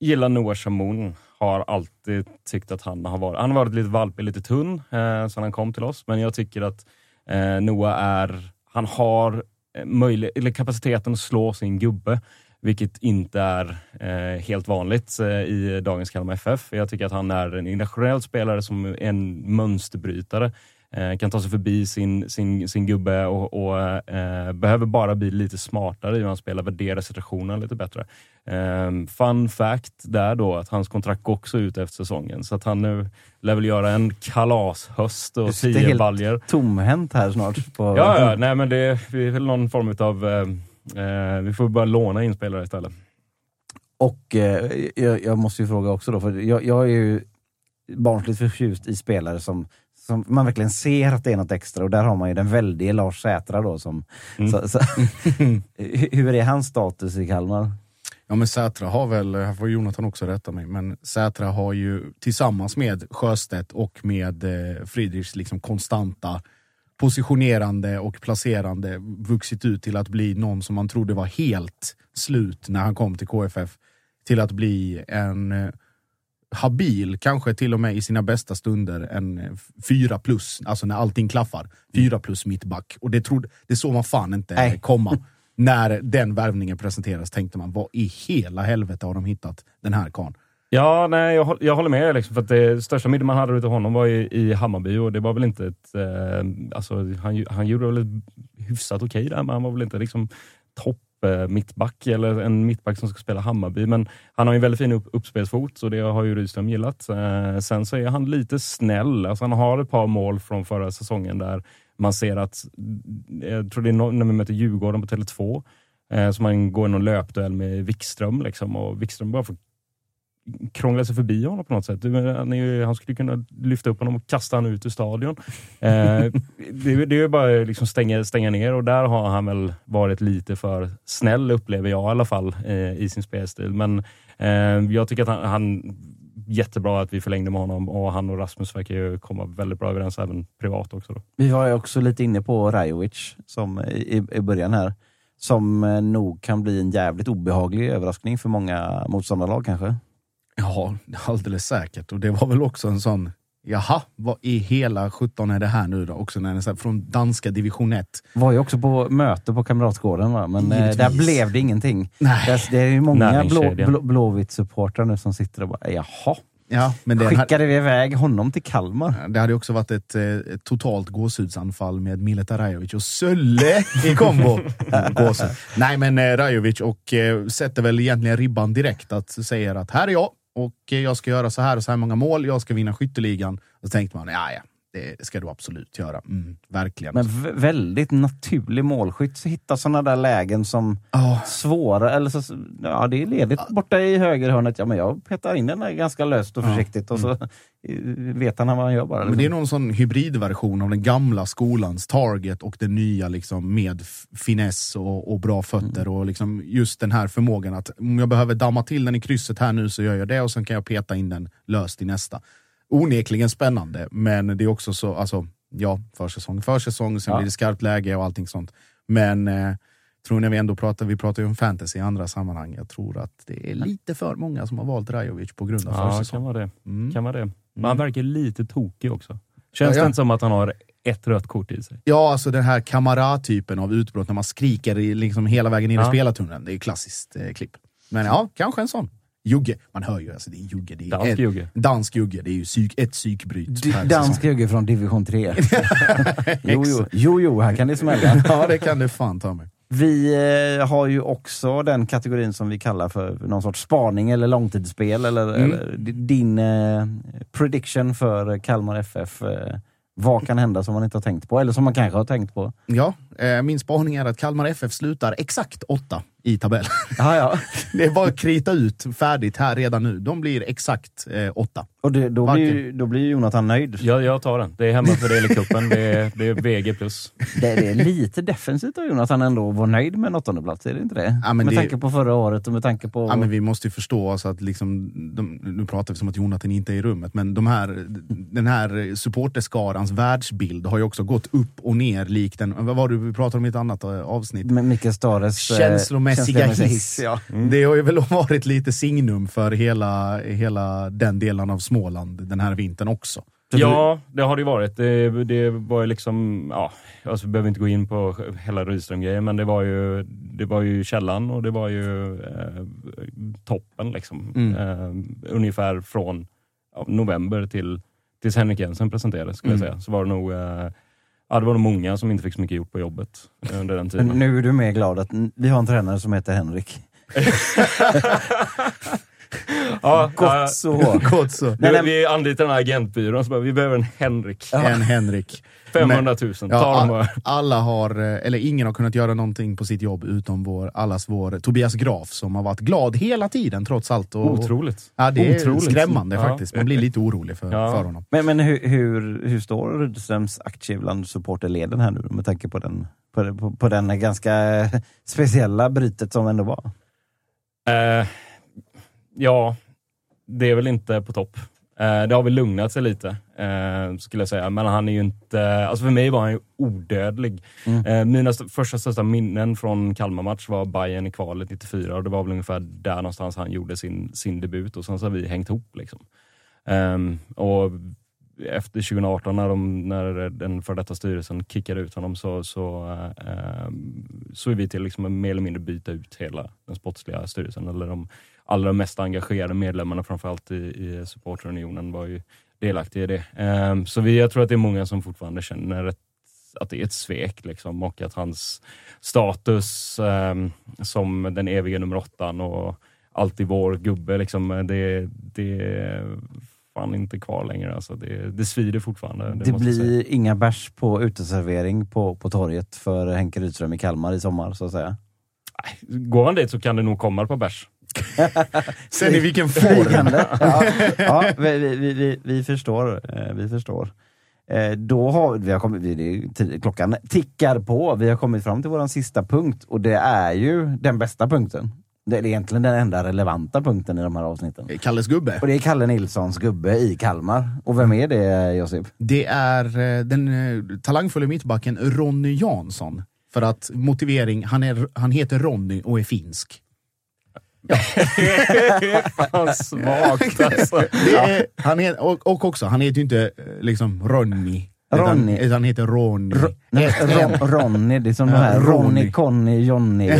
gillar Noah Shamoun. Har alltid tyckt att han har varit, han har varit lite valpig, lite tunn eh, sen han kom till oss. Men jag tycker att eh, Noah är, han har eh, möjlig, eller kapaciteten att slå sin gubbe. Vilket inte är eh, helt vanligt eh, i dagens Kalmar FF. Jag tycker att han är en internationell spelare som är en mönsterbrytare. Eh, kan ta sig förbi sin, sin, sin gubbe och, och eh, behöver bara bli lite smartare i hur han spelar, värdera situationen lite bättre. Eh, fun fact där då, att hans kontrakt går också ut efter säsongen. Så att han nu lär väl göra en kalashöst och Du sitter tio helt baljer. Tomhänt här snart. På, Ja, ja, nej men det är väl någon form av... Eh, eh, vi får bara låna in spelare istället. Och eh, jag, jag måste ju fråga också då, för jag, jag är ju barnsligt förtjust i spelare som, som man verkligen ser att det är något extra och där har man ju den väldige Lars Sätra då som... Mm. Så, så, hur är hans status i Kalmar? Ja men Sätra har väl, här får Jonathan också rätta mig, men Sätra har ju tillsammans med Sjöstedt och med eh, Friedrichs liksom konstanta positionerande och placerande vuxit ut till att bli någon som man trodde var helt slut när han kom till KFF. Till att bli en eh, habil, kanske till och med i sina bästa stunder, en fyra plus, alltså när allting klaffar. Fyra plus mittback. Och det, trodde, det såg man fan inte Nej. komma. När den värvningen presenterades tänkte man, vad i hela helvete har de hittat den här karln? Ja, nej, jag, jag håller med. Liksom, för att det största middag man hade utav honom var i, i Hammarby och det var väl inte ett... Eh, alltså, han, han gjorde väl ett hyfsat okej där, men han var väl inte liksom topp Eh, mittback eller en mittback som ska spela Hammarby. Men han har ju en väldigt fin upp, uppspelsfot så det har ju Rydström gillat. Eh, sen så är han lite snäll. Alltså, han har ett par mål från förra säsongen där man ser att, mm, jag tror det är när vi möter Djurgården på Tele2, eh, så man går i någon löpduell med Wikström liksom, och Wikström bara får krångla sig förbi honom på något sätt. Du, Han, är han skulle kunna lyfta upp honom och kasta honom ut ur stadion. Eh, det, det är bara liksom stänga, stänga ner och där har han väl varit lite för snäll upplever jag i alla fall eh, i sin spelstil. Men eh, jag tycker att han, han jättebra att vi förlängde med honom och han och Rasmus verkar ju komma väldigt bra överens även privat också. Då. Vi var ju också lite inne på Rajovic som, i, i början här, som eh, nog kan bli en jävligt obehaglig överraskning för många motståndarlag kanske. Ja, alldeles säkert. Och det var väl också en sån, jaha, vad i hela 17 är det här nu då? Också när den är från danska division 1. Var ju också på möte på Kamratgården va? men eh, där Givetvis. blev det ingenting. Nej. Det, är ju många blå, blå, Blåvitt-supportrar nu som sitter och bara, jaha. Ja, men det, här, Skickade vi iväg honom till Kalmar? det hade också varit ett, eh, ett totalt gåshudsanfall med Mileta Rajovic och Sölle i kombo. Gåshud. Nej, men eh, Rajovic och sätter väl egentligen ribban direkt. Att säger att här är jag och eh, jag ska göra så här och så här många mål. Jag ska vinna skytteligan. Och så tänkte man, ja, ja, det ska du absolut göra. Mm, verkligen. Men väldigt naturlig målskytt. Så hitta sådana där lägen som Ja. svåra, eller så, ja det är ledigt borta i högerhörnet. Ja men jag petar in den där ganska löst och försiktigt och så eh, vet han vad han gör bara. Men det är liksom. någon sån hybridversion av den gamla skolans target och den nya liksom med finess och, och bra fötter. Och liksom just den här förmågan att om jag behöver damma till den i krysset här nu så gör jag det och sen kan jag peta in den löst i nästa. Onekligen spännande, men det är också så, alltså, ja, försäsong, försäsong, sen Ja. blir det skarpt läge och allting sånt. Men eh, tror när vi ändå pratar, vi pratar ju om fantasy i andra sammanhang, jag tror att det är lite för många som har valt Rajovic på grund av Ja, kan försäsong. vara det. Mm. Kan vara det. Men han verkar lite tokig också. Känns Ja, det inte som att han har ett rött kort i sig? Ja, alltså den här kamara-typen av utbrott när man skriker i, liksom hela vägen in i Ja. spelartunneln. Det är ett klassiskt eh, klipp. Men ja, kanske en sån. Jugge. Man hör ju, alltså det är Jugge. Det är Dansk ett- Jugge. Dansk Jugge. Det är ju psyk, ett psykbryt D- Dansk säsong. Jugge från division 3. jo, jo, jo, jo, här kan det smälla. Ja, det kan det fan ta mig. Vi eh, har ju också den kategorin som vi kallar för någon sorts spaning eller långtidsspel. Eller, Mm. eller di- din eh, prediction för Kalmar FF. Eh, vad kan hända som man inte har tänkt på? Eller som man kanske har tänkt på? Ja, eh, min spaning är att Kalmar FF slutar exakt åtta i tabellen. Ja, ja. Det är bara att krita ut färdigt här redan nu. De blir exakt eh, åtta. Och det, då, Varken. blir, då blir Jonathan nöjd. Jag, jag tar den. Det är hemmafördel i cupen. Det är, det är VG+. plus. Det, det är lite defensivt av Jonathan ändå att vara nöjd med en åttondeplats, är det inte det? Ja, men med det- tanke på förra året och med tanke på... Ja, men vi måste ju förstå alltså att liksom, de, nu pratar vi som att Jonathan inte är i rummet, men de här, den här supporterskarans världsbild har ju också gått upp och ner likt den, vad var det vi pratade om i ett annat eh, avsnitt? med Mikael Stares... eh, Känslomässiga hiss. ja. Det har ju väl varit lite signum för hela, hela den delen av Småland den här vintern också. Ja, det har det ju varit. Det, det var ju liksom, ja, alltså vi behöver inte gå in på hela Rydström-grejen, men det var ju, det var ju källan och det var ju eh, toppen liksom. Mm. Eh, ungefär från ja, november till tills Henrik Jensen presenterades, skulle Mm. jag säga. Så var det nog, eh, ja, det var nog många som inte fick så mycket gjort på jobbet eh, under den Men tiden. nu är du mer glad att vi har en tränare som heter Henrik. ja, Gott så. Gott så. Nej, vi, nej, vi anlitar den här agentbyrån, så bara, vi behöver en Henrik. En Henrik. 500 000, ta Ja, dem all, bara. alla har, eh, eller ingen har kunnat göra någonting på sitt jobb utom vår, allas vår Tobias Graf som har varit glad hela tiden trots allt. Och, Otroligt. Ja, det är Otroligt. skrämmande Ja. faktiskt. Man blir lite orolig för, Ja. för honom. Men, men hur, hur, hur står Rydströms aktie bland supporterleden här nu med tanke på den, på, på, på den ganska speciella brytet som ändå var? Eh, ja, det är väl inte på topp. Eh, det har väl lugnat sig lite, eh, skulle jag säga. Men han är ju inte... Alltså för mig var han ju odödlig. Mm. Eh, mina st- första största minnen från Kalmar-match var Bayern i kvalet 94 och det var väl ungefär där någonstans han gjorde sin, sin debut och sen så har vi hängt ihop. Liksom. Ehm, och efter 2018 när, de, när den för detta styrelsen kickade ut honom så, så, eh, så är vi till liksom mer eller mindre byta ut hela den sportsliga styrelsen. Eller de allra mest engagerade medlemmarna, framförallt i, i supporterunionen, var ju delaktiga i det. Ehm, så vi, jag tror att det är många som fortfarande känner ett, att det är ett svek liksom, och att hans status ehm, som den eviga nummer åttan och alltid vår gubbe, liksom, det, det är fan inte kvar längre. Alltså, det, det svider fortfarande. Det, Det blir inga bärs på uteservering på, på torget för Henke Rydström i Kalmar i sommar, så att säga. Går han dit så kan det nog komma ett par bärs. Sen i vilken form? Ja, ja vi, vi, vi, vi, förstår. eh, Vi förstår. Eh, Då har vi har kommit, vi- klockan tickar på. Vi har kommit fram till vår sista punkt och det är ju den bästa punkten. Det är egentligen den enda relevanta punkten i de här avsnitten. Kalles gubbe. Och det är Kalle Nilssons gubbe i Kalmar. Och vem är det Josip? Det är eh, den eh, talangfulla mittbacken Ronny Jansson. För att motivering, han, är, han heter Ronny och är finsk. Fan svagt alltså. Är, han är, och, och också, han heter ju inte eh, liksom Ronny Ronny. Utan, utan heter Ronny. Ro- nej, Ron, Ronny, det är som de här Ronny. Conny, Johnny Ja,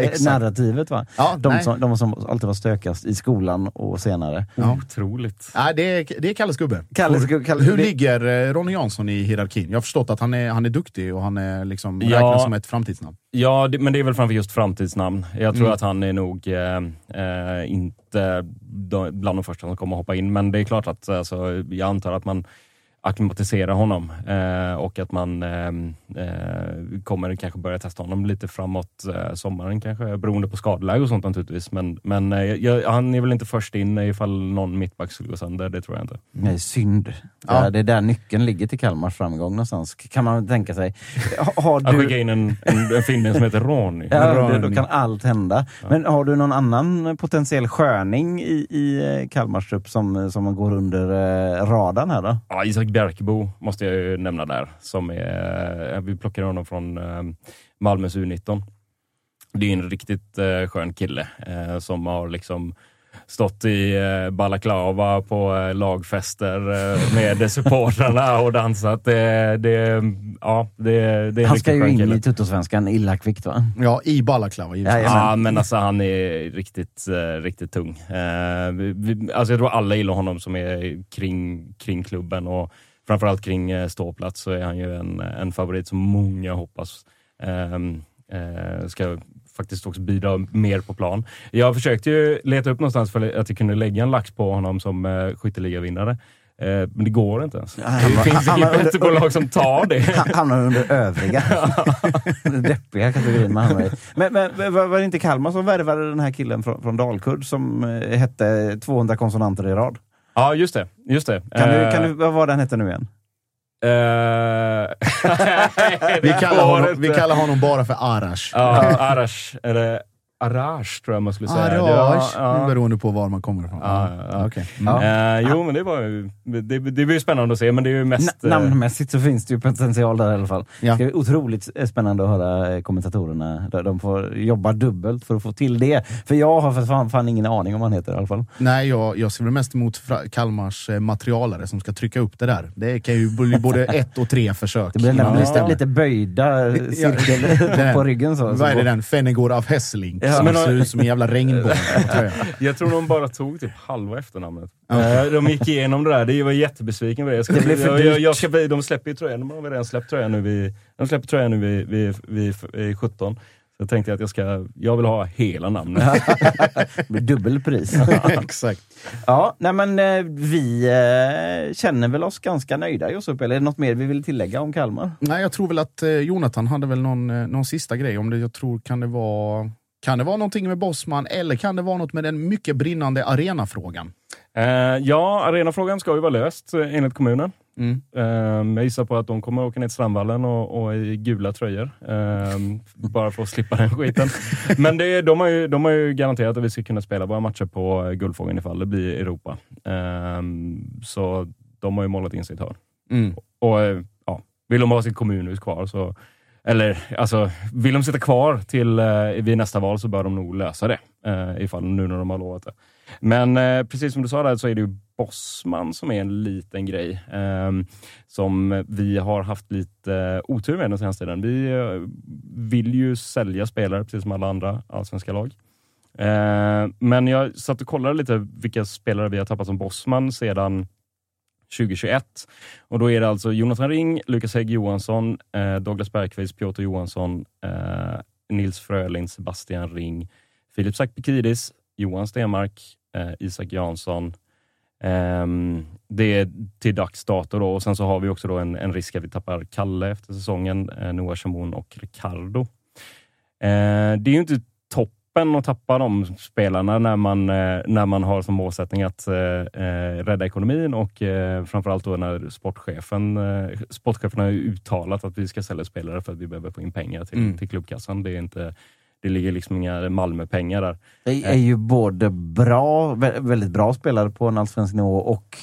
eh, va? Ja, De nej. som, de som alltid var stökast i skolan och senare. Ja. Otroligt. Ja, det, är, det är Kalles gubbe. Kalle, Kalle, Hur det- ligger eh, Ronny Jansson i hierarkin? Jag har förstått att han är, han är duktig och han är liksom Ja. räknas som ett framtidsnamn. Ja, det, men det är väl framför just framtidsnamn. Jag tror Mm. att han är nog eh, eh, inte bland de första som kommer hoppa in. Men det är klart att alltså, jag antar att man akklimatiserar honom eh, och att man eh, eh, kommer kanske börja testa honom lite framåt eh, sommaren kanske, beroende på skadeläge och sånt naturligtvis. Men, men eh, jag, han är väl inte först in ifall någon mittback skulle gå sönder, det tror jag inte. Nej, synd. Ja. Ja. Det är där nyckeln ligger till Kalmars framgång någonstans, kan man tänka sig. Ha- Har Att skicka du, in en, en, en finne som heter Ronny. ja, Ronny. då kan allt hända. Men har du någon annan potentiell sköning i, i eh, Kalmars trupp som, som går under radarn här då? Ja, Isak Bjärkebo måste jag ju nämna där. Som är, eh, vi plockade honom från eh, Malmös U19. Det är en riktigt eh, skön kille som har liksom stått i eh, balaklava på eh, lagfester eh, med supportrarna och dansat. Det, det, ja, det, det är Han ska ju in kille. i Tuttosvenskan illa kvickt va? Ja, i balaklava. Jajamän. Ja, men alltså han är riktigt, eh, riktigt tung. Eh, alltså jag tror alla gillar honom som är kring, kring klubben och framförallt kring eh, ståplats så är han ju en, en favorit som många hoppas ehm, eh, ska faktiskt också bidra mer på plan. Jag försökte ju leta upp någonstans för att jag kunde lägga en lax på honom som eh, skytteligavinnare. Eh, men det går inte ens. Han- Det finns han- inget han- bettingbolag som tar det. Han hamnar under övriga. Den deppiga kategorin man hamnar i. Men, men var det inte Kalmar som värvade den här killen från, från Dalkurd som eh, hette 200 konsonanter i rad? Ja, just det. Just det. Kan du, Eh, kan du, vad var den hette nu igen? Eh, Vi, kallar honom, vi kallar honom bara för Arash. Ja, Arash. Eller Arash tror jag man skulle säga. Arash, Ja, ja. beroende på var man kommer ifrån. Ja, ja, ja. Okej. Mm. Ja. Eh, jo, men det var ju det, det blir ju spännande att se, men det är ju mest... Na- eh, namnmässigt så finns det ju potential där i alla fall. Ja. Det ska bli otroligt eh, spännande att höra kommentatorerna. De- De får jobba dubbelt för att få till det. För jag har för fan, fan ingen aning om vad han heter i alla fall. Nej, jag, jag ser väl mest emot Kalmars materialare som ska trycka upp det där. Det kan ju bli både ett och tre försök. Det blir innan lite, lite böjda cirkel på ryggen. Så, så Vad är det den? Fennegård av Hesselink Men- ser ut som en jävla regnbåge. Jag tror de bara tog typ halva efternamnet. Eh, De gick igenom det där. Det var jättebesviken på det. Jag ska, Det blev för jag, jag, dyrt. jag ska, de släpper ju tröjan. De har väl redan släppt tröjan nu vid, de släpper tröjan nu vid, vid, vid, vid 17. Så jag tänkte att jag ska, jag vill ha hela namnet. Det blir dubbel pris. Exakt. Ja, nej men eh, vi eh, känner väl oss ganska nöjda Josef, eller är det något mer vi vill tillägga om Kalmar? Nej, jag tror väl att eh, Jonathan hade väl någon, någon sista grej. Om det, jag tror, kan det vara kan det vara någonting med Bosman eller kan det vara något med den mycket brinnande arenafrågan? Eh, ja, arenafrågan ska ju vara löst eh, enligt kommunen. Mm. Eh, jag gissar på att de kommer åka ner till Strandvallen och, och i gula tröjor. eh, bara för att slippa den skiten. Men det, de, har ju, de har ju garanterat att vi ska kunna spela våra matcher på eh, Guldfågeln ifall det blir Europa. Eh, så de har ju målat in sitt hörn. Mm. Och eh, ja, vill de ha sitt kommunhus kvar så eller alltså, vill de sitta kvar till eh, vid nästa val så bör de nog lösa det. Eh, ifall nu när de har lovat det. Men eh, precis som du sa där så är det ju Bosman som är en liten grej. Eh, som vi har haft lite otur med den senaste tiden. Vi eh, vill ju sälja spelare precis som alla andra allsvenska lag. Eh, men jag satt och kollade lite vilka spelare vi har tappat som Bosman sedan 2021. Och då är det alltså Jonathan Ring, Lukas Hägg Johansson, eh, Douglas Bergqvist, Piotr Johansson, eh, Nils Frölind, Sebastian Ring, Filip Sakpikidis, Johan Stenmark, eh, Isak Jansson. Ehm, det är till dags dato då. och sen så har vi också då en, en risk att vi tappar Kalle efter säsongen, eh, Noah Shamoun och Ricardo. Eh, det är ju inte toppen att tappa de spelarna när man, eh, när man har som målsättning att eh, eh, rädda ekonomin och eh, framförallt då när sportchefen, eh, sportchefen har uttalat att vi ska sälja spelare för att vi behöver få in pengar till, Mm. till klubbkassan. Det, är inte, det ligger liksom inga Malmö-pengar där. Det är ju både bra, vä- väldigt bra spelare på en allsvensk nivå och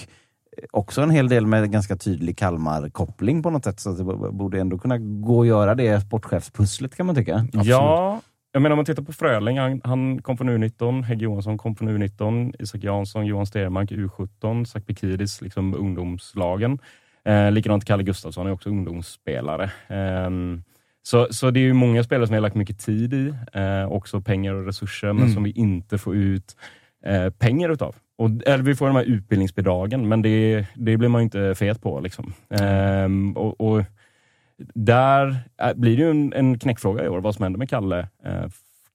också en hel del med ganska tydlig Kalmar-koppling på något sätt. Så det borde ändå kunna gå att göra det sportchefspusslet kan man tycka. Ja, jag menar om man tittar på Fröling, han, han kom från U19, Hägg Johansson kom från U19, Isak Jansson, Johan Stermark U17, Zac Bikidis, liksom ungdomslagen. Eh, likadant Kalle Gustafsson är också ungdomsspelare. Eh, så, så det är ju många spelare som vi har lagt mycket tid i, eh, också pengar och resurser, men Mm. som vi inte får ut eh, pengar utav. Och, eller vi får de här utbildningsbidragen, men det, det blir man ju inte fet på. Liksom. Ehm, och, och där äh, blir det ju en, en knäckfråga i år, vad som händer med Kalle. Eh,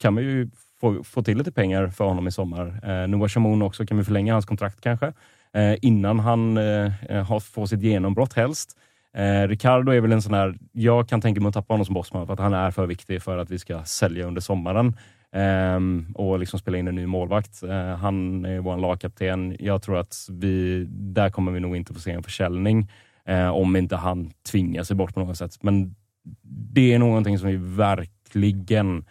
kan vi ju få, få till lite pengar för honom i sommar. Eh, Noah Shamoun också, kan vi förlänga hans kontrakt kanske? Eh, innan han eh, har, får sitt genombrott helst. Eh, Ricardo är väl en sån här, jag kan tänka mig att tappa honom som bossman för att han är för viktig för att vi ska sälja under sommaren. Ehm, och liksom spela in en ny målvakt. Eh, han är vår lagkapten. Jag tror att vi, där kommer vi nog inte få se en försäljning eh, om inte han tvingar sig bort på något sätt. Men det är någonting som vi verkligen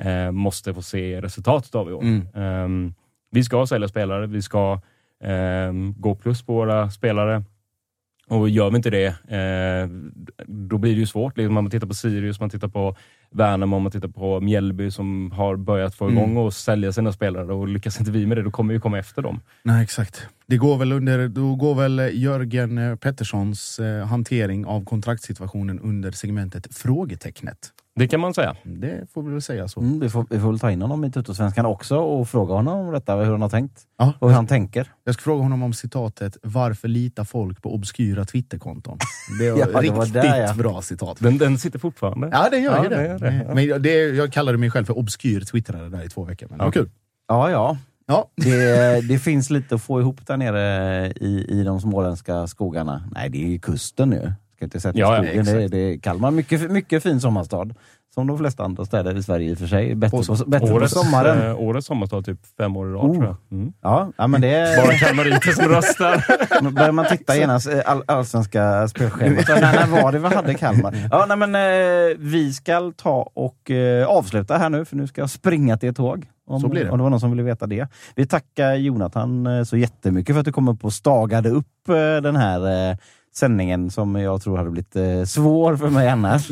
eh, måste få se resultatet av i år. Mm. Ehm, vi ska sälja spelare, vi ska ehm, gå plus på våra spelare. Och gör vi inte det, eh, då blir det ju svårt. Liksom, om man tittar på Sirius, man tittar på Värnamo, man tittar på Mjällby som har börjat få igång och sälja sina spelare och lyckas inte vi med det, då kommer vi komma efter dem. Nej, exakt. Det går väl under, då går väl Jörgen Petterssons eh, hantering av kontraktssituationen under segmentet frågetecknet. Det kan man säga. Det får vi väl säga så. Mm, vi, får, vi får väl ta in honom i Tuttosvenskan också och fråga honom om detta, hur han har tänkt Ja. och hur han tänker. Jag ska fråga honom om citatet “Varför litar folk på obskyra Twitterkonton?” Det var Ja, det var riktigt där, ja. bra citat. Den, den sitter fortfarande. Ja, det gör Ja, ju det. det gör det. Men det, jag kallade mig själv för obskyr twittrare där i två veckor. Men det var kul. Ja, ja. Ja. Det, det finns lite att få ihop där nere i, i de småländska skogarna. Nej, det är ju kusten nu. Ska inte sätta Ja, ja, skogen. det, exakt. det är Kalmar. Mycket, mycket fin sommarstad. Som de flesta andra städer i Sverige i och för sig. Bättre på, bättre på Årets, sommaren. eh, årets sommarstad typ fem år i rad Oh. tror jag. Mm. Ja, ja, men det är... Bara kalmariter som röstar. Då börjar man titta genast eh, all, allsvenska spelschemat. Nej, när var det vi hade Kalmar? Ja, nej, men, eh, vi ska ta och eh, avsluta här nu, för nu ska jag springa till ett tåg. Om, Så blir det. om det var någon som ville veta det. Vi tackar Jonathan eh, så jättemycket för att du kom upp och stagade upp eh, den här sändningen som jag tror hade blivit eh, svår för mig annars.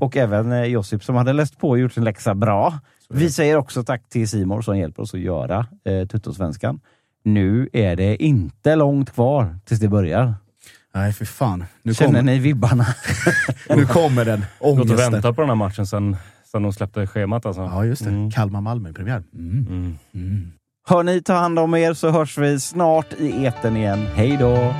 och även eh, Josip som hade läst på och gjort sin läxa bra. Vi säger också tack till Simor som hjälper oss att göra eh, Tuttosvenskan. Nu är det inte långt kvar tills det börjar. Nej, för fan. Nu Känner kommer, ni vibbarna? nu kommer den. Gått och Ångesten. väntat på den här matchen sen, sen de släppte schemat. Alltså. Ja, just det. Mm. Kalmar-Malmö-premiär. Mm. Mm. Mm. Hör ni, ta hand om er så hörs vi snart i eten igen. Hej då!